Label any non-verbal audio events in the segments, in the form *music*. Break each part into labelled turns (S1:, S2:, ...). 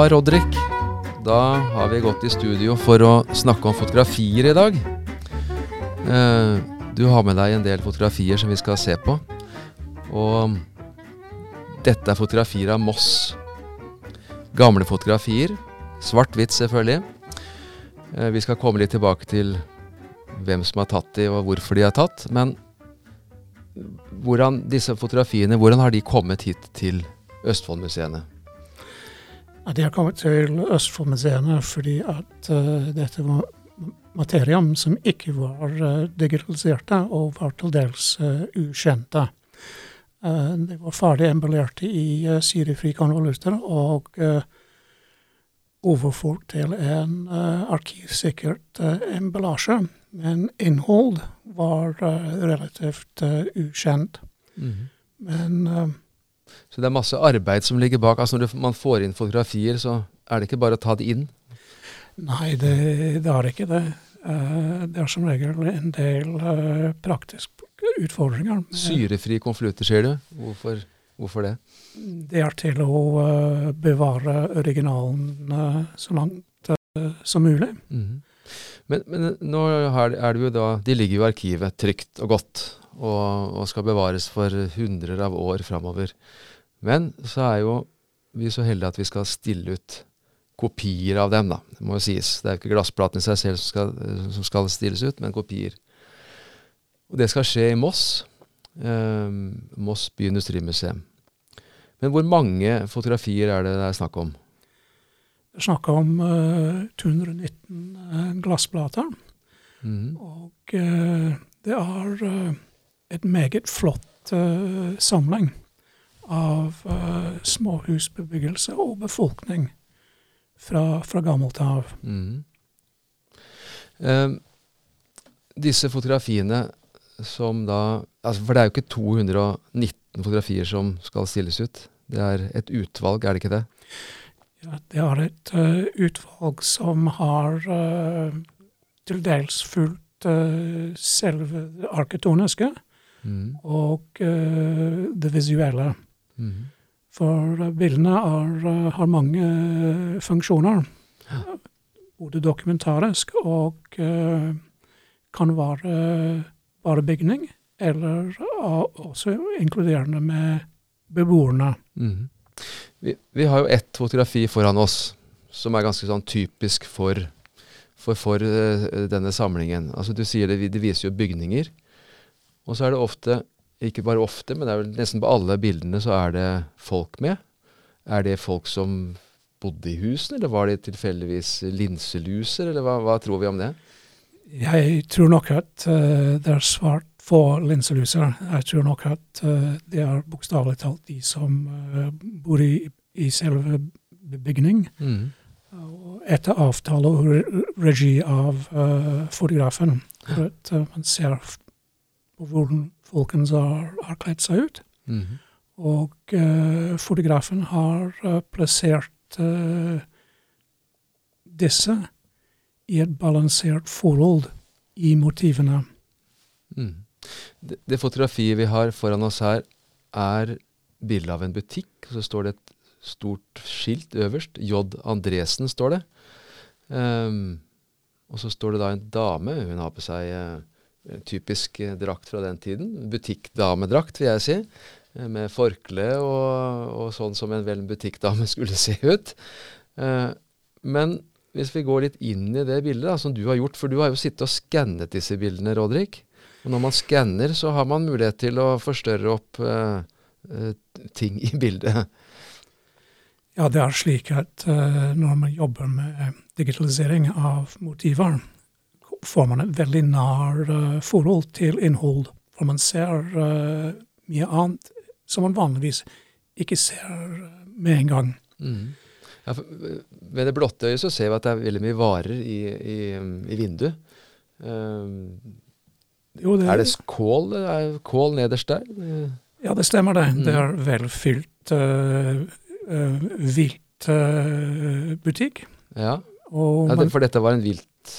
S1: Ja, Rodrik. Da har vi gått i studio for å snakke om fotografier i dag. Eh, du har med deg en del fotografier som vi skal se på. Og dette er fotografier av Moss. Gamle fotografier. Svart-hvitt, selvfølgelig. Eh, vi skal komme litt tilbake til hvem som har tatt de, og hvorfor de er tatt. Men hvordan disse fotografiene, hvordan har de kommet hit til Østfoldmuseene?
S2: Ja, de har kommet til Østfoldmuseene fordi at uh, dette var materium som ikke var uh, digitaliserte og var til dels uh, ukjente. de var ferdig emballerte i uh, syrefri konvolutter og overført til en arkivsikkert emballasje. Men innhold var relativt ukjent. Mm -hmm. Men
S1: så det er masse arbeid som ligger bak. Altså Når man får inn fotografier, så er det ikke bare å ta det inn?
S2: Nei, det, det er ikke det. Uh, det er som regel en del uh, praktiske utfordringer.
S1: Syrefri konvolutter, sier du. Hvorfor, hvorfor, det?
S2: Det er til å uh, bevare originalen så langt som mulig. Mm -hmm.
S1: Men, men, nå er det jo da De ligger jo i arkivet trygt og godt og, og skal bevares for hundrer av år framover. Men så er jo vi så heldige at vi skal stille ut kopier av dem, da. Det må jo sies. Det er jo ikke glassplaten i seg selv som skal, som skal, stilles ut, men kopier. Og det skal skje i Moss. Eh, Moss by industrimuseum. Men hvor mange fotografier er det det er snakk om?
S2: Det er snakk om uh, 219 uh, glassplater. Mm. Og uh, det er et meget flott uh, samling av uh, småhusbebyggelse og befolkning fra, fra gammelt av. Mm.
S1: Uh, disse fotografiene som da altså For det er jo ikke 219 fotografier som skal stilles ut. Det er et utvalg, er det ikke det?
S2: Ja, det er et uh, utvalg som har til dels fulgt selve det arkitektoniske mm. og det visuelle. Mm. For bildene er, eh, har mange eh, funksjoner. Ja. Både dokumentarisk og uh, kan være bare bygning, eller uh, også inkluderende med beboerne. Mm.
S1: Vi, vi, har jo ett fotografi foran oss som er ganske sånn typisk for, for, for uh, denne samlingen. Altså Du sier det, det viser jo bygninger. Og så er det ofte ikke bare ofte, men det er vel nesten på alle bildene så er det folk med. Er det folk som bodde i husene, eller var det tilfeldigvis linseluser, eller hva, hva, tror vi om det?
S2: Jeg tror nok at uh, det er svart få linseluser. Jeg tror nok at uh, det er bokstavelig talt de som uh, bor i, i selve bygning. Mm. Etter avtale og regi av fotografen. For at man ser på hvordan folkens har, har kledd seg ut. Mm -hmm. Og uh, fotografen har uh, plassert uh, disse i et balansert forhold i motivene.
S1: Mm. Det, det, fotografiet vi har foran oss her, er bilde av en butikk. og Så står det et stort skilt øverst. J. Andresen står det. Um, og så står det da en dame. Hun har på seg typisk eh, drakt fra den tiden. Butikkdamedrakt, vil jeg si. Eh, med forkle og, og, sånn som en vel butikkdame *laughs* skulle se ut. Eh, men hvis vi går litt inn i det bildet da, som du har gjort, for du har jo sittet og skannet disse bildene, Rodrik. Og når man skanner, så har man mulighet til å forstørre opp uh, ting i bildet.
S2: Ja, det er slik at uh, når man jobber med digitalisering av motiver, får man et veldig nær uh, forhold til innhold. For man ser uh, mye annet som man vanligvis ikke ser uh, med en gang. Mm.
S1: Ja, ved det blotte øyet så ser vi at det er veldig mye varer i, i, i vinduet. Jo, det, er det kål, er kål nederst der?
S2: Ja, det stemmer det. Mm. Det er velfylt uh, vilt butikk.
S1: Ja, ja det, for dette var en vilt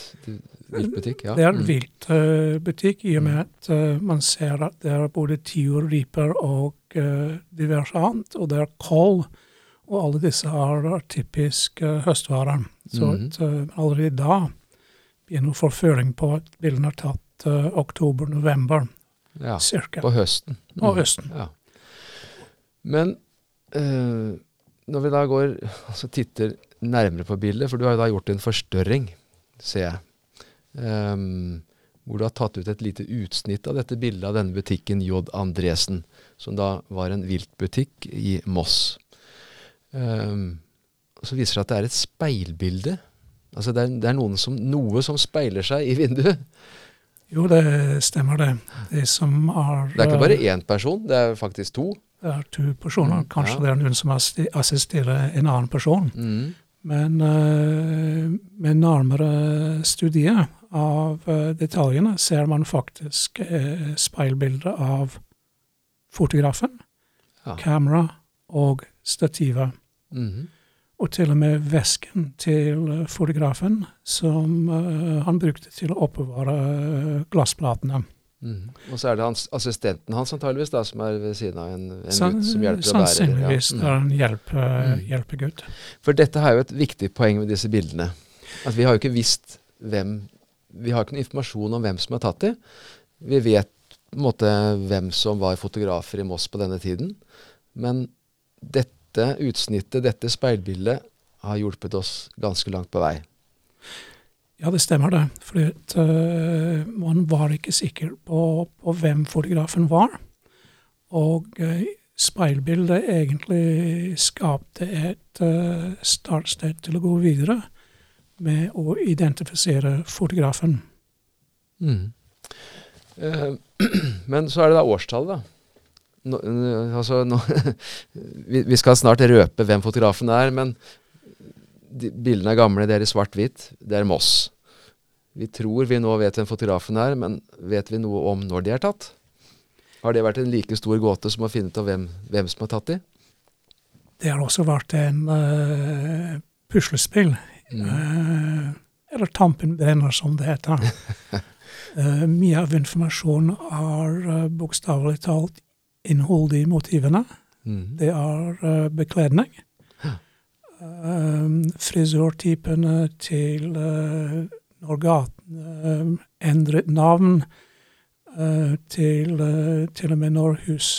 S1: Viltbutikk, ja.
S2: Det er en vilt viltbutikk, uh, i og med at uh, man ser at det er både tiur, riper og uh, diverse annet. Og det er kål. Og alle disse er typisk uh, høstvarer. Så
S1: Mhm.
S2: at, allerede da begynner å få føling på at bildene er tatt oktober-november
S1: Ja,
S2: cirka.
S1: på høsten.
S2: På
S1: Mm.
S2: høsten.
S1: Ja. Men eh, når vi da går altså titter nærmere på bildet, for du har jo da gjort en forstørring, ser jeg, Ehm, hvor du har tatt ut et lite utsnitt av dette bildet av denne butikken J. Andresen, som da var en viltbutikk i Moss. Um, så viser det at det er et speilbilde. Altså det er, det er som, noe som speiler seg i vinduet.
S2: Jo, det stemmer det. Det som er
S1: Det er ikke bare
S2: uh,
S1: én person, det er faktisk to.
S2: Det er to personer. Kanskje
S1: ja.
S2: det er noen som assisterer en annen person.
S1: Mm.
S2: Men uh, med nærmere studier av uh, detaljene ser man faktisk uh, speilbilder av fotografen,
S1: Ja.
S2: kamera og stativet.
S1: Mhm.
S2: Og til og med vesken til fotografen, som han brukte til å oppbevare glassplatene.
S1: Mhm. Og så er det hans, assistenten hans antageligvis da, som er ved siden av en, en
S2: San-
S1: gutt som hjelper å bære.
S2: Sannsynligvis
S1: Ja.
S2: det er en hjelp, uh,
S1: Mm. For dette er jo et viktig poeng med disse bildene. At vi har jo ikke visst hvem Vi har ikke noe informasjon om hvem som har tatt dem. Vi vet på en måte hvem som var fotografer i Moss på denne tiden. Men dette utsnittet, dette speilbildet, har hjulpet oss ganske langt på vei.
S2: Ja, det stemmer det. For uh, man var ikke sikker på, på hvem fotografen var. Og uh, speilbildet egentlig skapte et uh, startsted til å gå videre med å identifisere fotografen.
S1: Mm. Eh, *clears throat* men så er det da årstallet, da. Nå, eh, altså, nå, *laughs* vi, skal snart røpe hvem fotografen er, men bildene er gamle, det er i svart-hvitt. Det er Moss. Vi tror vi nå vet hvem fotografen er, men vet vi noe om når de er tatt? Har det vært en like stor gåte som å finne ut av hvem, hvem som har tatt de?
S2: Det har også vært en uh, puslespill.
S1: Mm.
S2: Uh, eller Tampenbrenner, som det heter. uh, *laughs* mye av informasjonen er uh, bokstavelig talt innhold i motivene.
S1: Mm.
S2: Det er bekledning. Um, frisørtypene til uh, når gatene um, endret navn, uh, til uh, til og med når hus,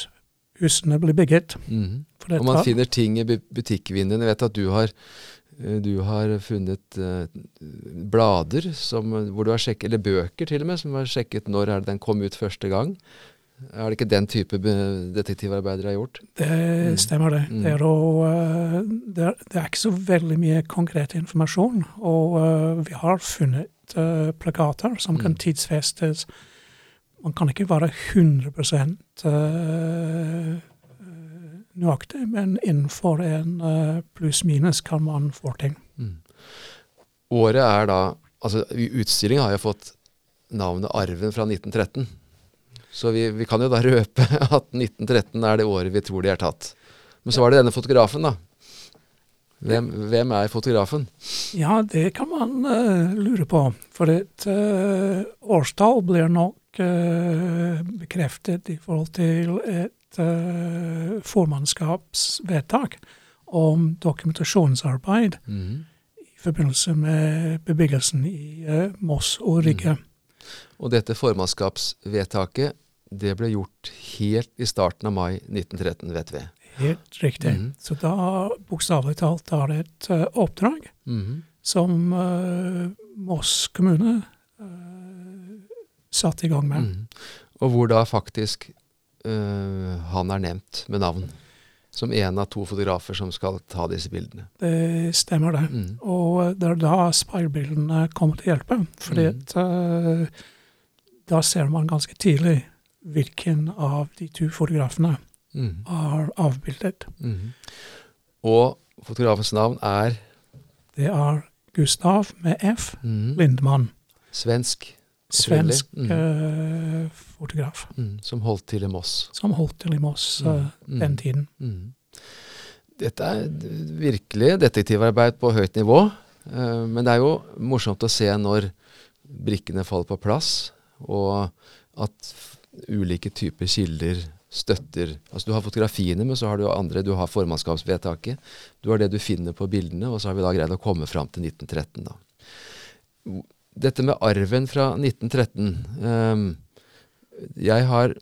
S2: husene ble bygget.
S1: Mm. Og man finner ting i bu- butikkvinduene. Jeg vet at du har, eh, du har funnet eh, blader som, hvor du har sjekket, eller bøker til og med, som har sjekket når er den kom ut første gang. Er det ikke den type be- detektivarbeid dere har gjort?
S2: det
S1: Mm.
S2: stemmer, det.
S1: Mm.
S2: Det, er å, uh, det, er, det er ikke så veldig mye konkret informasjon. Og uh, vi har funnet uh, plakater som kan
S1: Mm.
S2: tidsfestes. Man kan ikke være 100 uh, nøyaktig, men innenfor en pluss-minus kan man få ting.
S1: Mm. Året er da Altså, utstillinga har jo fått navnet Arven fra 1913. Så vi, vi kan jo da *laughs* røpe at 1913 er det året vi tror de er tatt. Men så var det denne fotografen, da. Hvem, hvem er fotografen?
S2: Ja, det kan man uh, lure på. For et uh, årstall blir nok uh, bekreftet i forhold til et formannskapsvedtak om dokumentasjonsarbeid
S1: Mhm.
S2: i forbindelse med bebyggelsen i Moss og Rygge.
S1: Og dette formannskapsvedtaket det ble gjort helt i starten av mai 1913, vet vi.
S2: Helt riktig.
S1: Mm.
S2: Så da, bokstavelig talt, er det et uh, oppdrag
S1: mm.
S2: som uh, Moss kommune uh, satte i gang med.
S1: Mm. Og hvor da faktisk han er nevnt med navn. Som en av to fotografer som skal ta disse bildene.
S2: Det stemmer, det.
S1: Mhm.
S2: Og det er da speilbildene kommer til å hjelpe. Fordi
S1: Mhm.
S2: at da ser man ganske tidlig hvilken av de to fotografene
S1: mm.
S2: er avbildet.
S1: Mm. Og fotografens navn er
S2: Det er Gustav med F.
S1: Mm.
S2: Lindmann.
S1: svensk,
S2: Svensk eh, fotograf.
S1: mhm, som holdt til i Moss.
S2: Som holdt til i Moss
S1: uh,
S2: den tiden.
S1: Dette er virkelig detektivarbeid på høyt nivå. Uh, Men det er jo morsomt å se når brikkene faller på plass, og at ulike typer kilder støtter Altså du har fotografiene, men så har du andre. Du har formannskapsvedtaket. Du har det du finner på bildene, og så har vi da greid å komme fram til 1913. da. Dette med arven fra 1913 um, Jeg har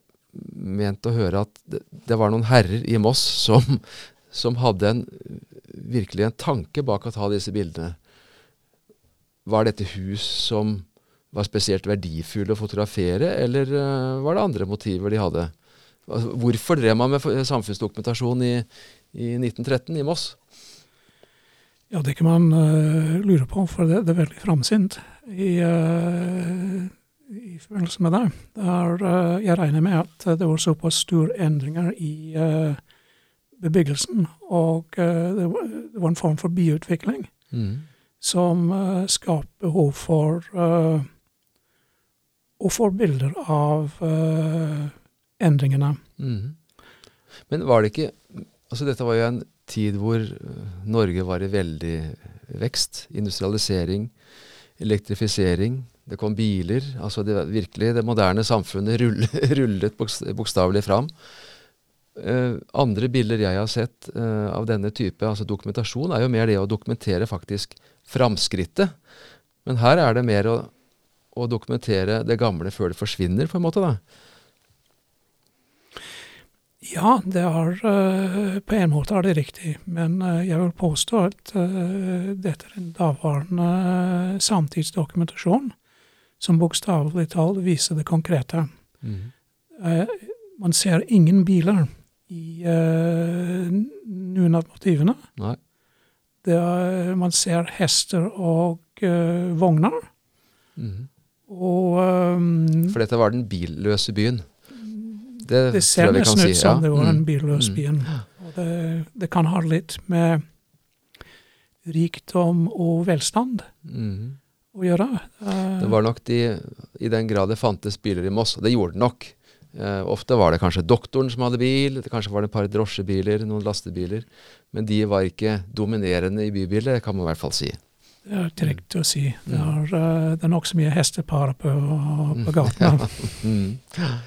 S1: ment å høre at det, det var noen herrer i Moss som, som hadde en, virkelig en tanke bak å ta disse bildene. Var dette hus som var spesielt verdifulle å fotografere, eller uh, var det andre motiver de hadde? Altså, hvorfor drev man med samfunnsdokumentasjon i, i 1913 i Moss?
S2: Ja, det kan man uh, lure på, for det, det er veldig framsynt i, uh, i forbindelse med det. Der, uh, jeg regner med at det var såpass store endringer i bebyggelsen, og det var, det, var, en form for byutvikling mm. som uh, skapte behov for å får bilder av endringene. Mm.
S1: Men var det ikke Altså, dette var jo en tid hvor Norge var i veldig vekst. Industrialisering, elektrifisering. Det kom biler. altså det, Virkelig, det moderne samfunnet *laughs* rullet bokstavelig fram. Uh, andre bilder jeg har sett uh, av denne type altså dokumentasjon, er jo mer det å dokumentere faktisk framskrittet. Men her er det mer å, å dokumentere det gamle før det forsvinner, på en måte. da.
S2: Ja, det er, uh, på en måte er det riktig. Men uh, jeg vil påstå at uh, dette er en daværende samtidsdokumentasjon som bokstavelig talt viser det konkrete. Mm. man ser ingen biler i noen av motivene. Nei. Er, man ser hester og vogner. Mm.
S1: Og um, For dette var den billøse byen?
S2: Det, det ser nesten ut som ja. det var den mm. byen. Mm. Og det, det, kan ha litt med rikdom og velstand mm. å gjøre.
S1: Det var nok de, i den grad det fantes biler i Moss, og det gjorde det nok. Uh, ofte var det kanskje doktoren som hadde bil, kanskje var det et par drosjebiler, noen lastebiler. Men de var ikke dominerende i bybildet, kan man i hvert fall si.
S2: Det er trygt å si. Det mm. er, uh, det er nokså mye hestepar på, på gatene. *laughs*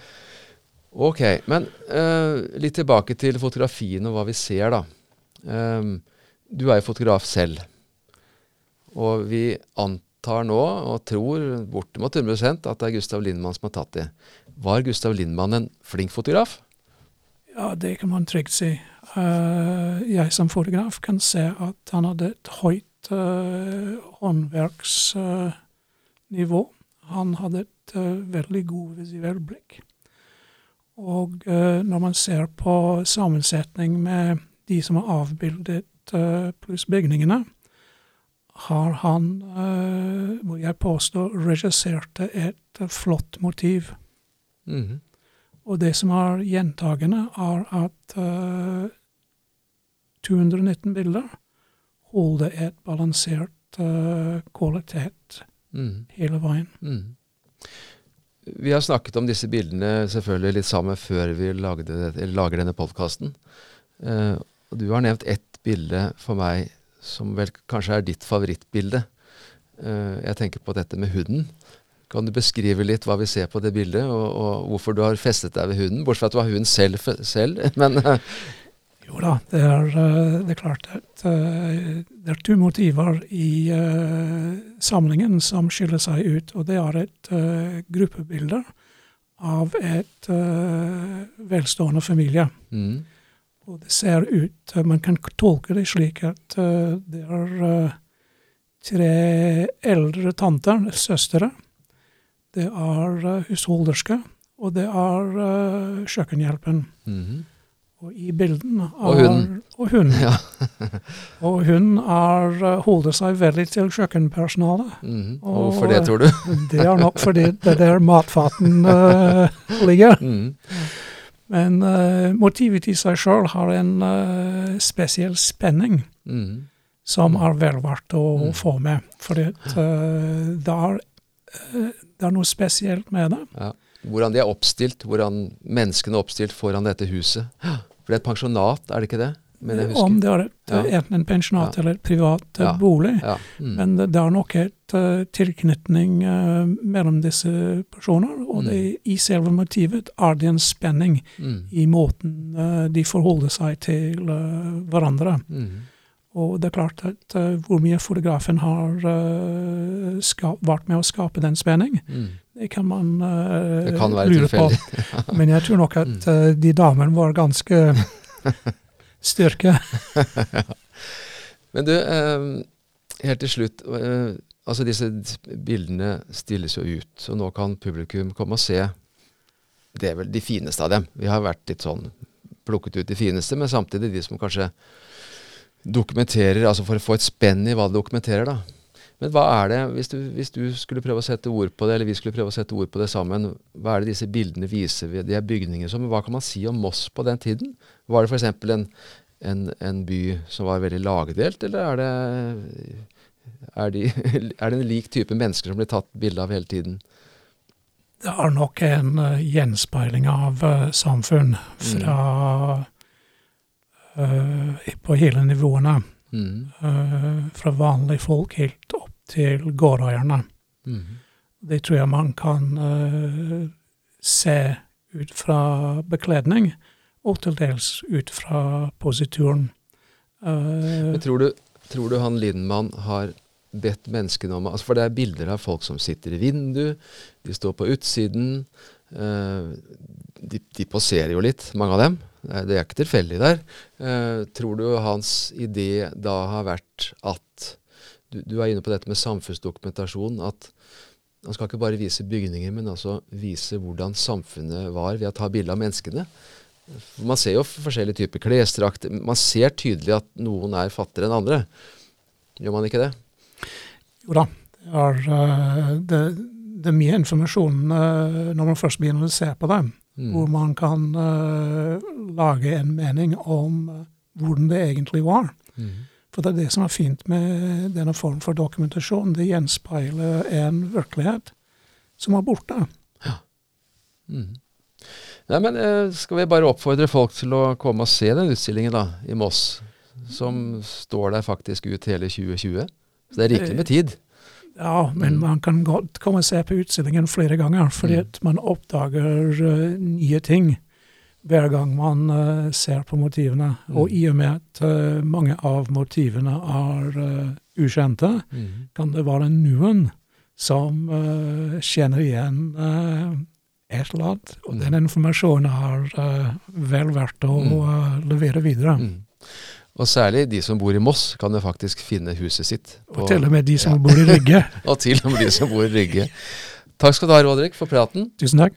S1: Ok, men uh, litt tilbake til fotografien og hva vi ser, da. Um, du er jo fotograf selv. Og vi antar nå, og tror bortimot 100% at det er Gustav Lindmann som har tatt det. Var Gustav Lindmann en flink fotograf?
S2: Ja, det kan man trygt si. Uh, jeg som fotograf kan se at han hadde et høyt uh, håndverksnivå. han hadde et veldig god visuelt blikk. Og uh, når man ser på sammensetning med de som har avbildet pluss bygningene, har han, må jeg påstå, regisserte et flott motiv. Mm -hmm. Og det som er gjentagende, er at 219 bilder holder et balansert kvalitet mm. hele veien. Mm.
S1: Vi har snakket om disse bildene selvfølgelig litt sammen før vi lagde, lager denne podkasten. Uh, du har nevnt ett bilde for meg som vel kanskje er ditt favorittbilde. Uh, jeg tenker på dette med hunden. Kan du beskrive litt hva vi ser på det bildet, og, og hvorfor du har festet deg ved hunden? Bortsett fra at du har hunden selv, selv *laughs* men uh,
S2: Jo da, det er, eh, det er klart at eh, det er to motiver i uh, samlingen som skiller seg ut. Og det er et gruppebilde av et velstående familie. Mm. Og det ser ut Man kan tolke det slik at det er tre eldre tanter, søstre. Det er husholderske, og det er kjøkkenhjelpen. Mm. I bilden er,
S1: Og hunden.
S2: Og hunden. Ja. *laughs* og hun er, eh, holder seg veldig til kjøkkenpersonalet.
S1: Mm. Og hvorfor det, tror du? *laughs*
S2: det er nok fordi det er der matfaten uh, *laughs* ligger. Mm. Men uh, motivet i seg sjøl har en uh, spesiell spenning mm. som er vel verdt å mm. få med. Fordi det er, det, er, noe spesielt med det. Ja.
S1: Hvordan de er oppstilt, hvordan menneskene er oppstilt foran dette huset. For det er et pensjonat, er det ikke det? Men jeg husker.
S2: Om det er et,
S1: Ja.
S2: enten en pensjonat eller privat eh, bolig.
S1: Mm.
S2: Men det, det er nok et uh, tilknytning uh, mellom disse personer, og
S1: Mm.
S2: det, i selve motivet er det en spenning
S1: Mm.
S2: i måten uh, de forholder seg til hverandre.
S1: Mm.
S2: Og det er klart at uh, hvor mye fotografen har uh, skap, vært med å skape den spenning,
S1: Mm.
S2: Det kan man uh,
S1: Det kan
S2: lure på. *laughs* Men jeg tror nok at eh, de damene var ganske *laughs* styrke.
S1: Men du, eh, helt til slutt. Eh, altså disse bildene stilles jo ut, og nå kan publikum komme og se Det er vel de fineste av dem. Vi har vært litt sånn plukket ut de fineste, men samtidig de som kanskje dokumenterer, altså for å få et spenn i hva det dokumenterer, da. Men hva er det, hvis du, hvis du skulle prøve å sette ord på det, eller vi skulle prøve å sette ord på det sammen, hva er det disse bildene viser? ved- De er bygninger som Hva kan man si om Moss på den tiden? Var det f.eks. En, en, en by som var veldig lagdelt, eller er det er, de, *laughs* er det en lik type mennesker som blir tatt bilde av hele tiden?
S2: Det er nok en uh, gjenspeiling av uh, samfunn fra uh, På hele nivåene.
S1: Mm.
S2: fra vanlige folk helt opp til gårdeierne.
S1: Mm.
S2: Det tror jeg man kan uh, se ut fra bekledning, og til dels ut fra posituren. Uh,
S1: Men tror du, tror du han Lindmann har bedt menneskene om altså For det er bilder av folk som sitter i vindu, de står på utsiden. Uh, de, de poserer jo litt, mange av dem. Det er, ikke tilfeldig der. Uh, tror du hans idé da har vært at du, du er inne på dette med samfunnsdokumentasjon. At man skal ikke bare vise bygninger, men altså vise hvordan samfunnet var ved å ta bilde av menneskene. Man ser jo forskjellige typer klesdrakter. Man ser tydelig at noen er fattigere enn andre. Gjør man ikke det?
S2: Jo da, det er, eh, det, er mye informasjon eh, når man først begynner å se på det,
S1: Mm.
S2: hvor man kan eh, lage en mening om hvordan det egentlig var.
S1: Mm.
S2: For det er det som er fint med denne form for dokumentasjon. Det gjenspeiler en virkelighet som er borte.
S1: Mm. Nei, men eh, Skal vi bare oppfordre folk til å komme og se den utstillingen da, i Moss, som står der faktisk ut hele 2020? Så det er rikelig med tid.
S2: Ja, men
S1: Mm.
S2: man kan godt komme og se på utstillingen flere ganger, fordi
S1: Mm.
S2: man oppdager eh, nye ting hver gang man uh, ser på motivene.
S1: Mm.
S2: Og i og med at uh, mange av motivene er uh, ukjente,
S1: Mm.
S2: kan det være noen som kjenner igjen et eller annet. Og
S1: Mm.
S2: den informasjonen er vel verdt å
S1: Mm.
S2: levere videre.
S1: Mm. Og særlig de som bor i Moss, kan jo faktisk finne huset sitt.
S2: Og til og med de som
S1: Ja.
S2: bor i Rygge. *laughs*
S1: Og til og med de som bor i Rygge. Takk skal du ha, Rodrik, for praten.
S2: Tusen takk.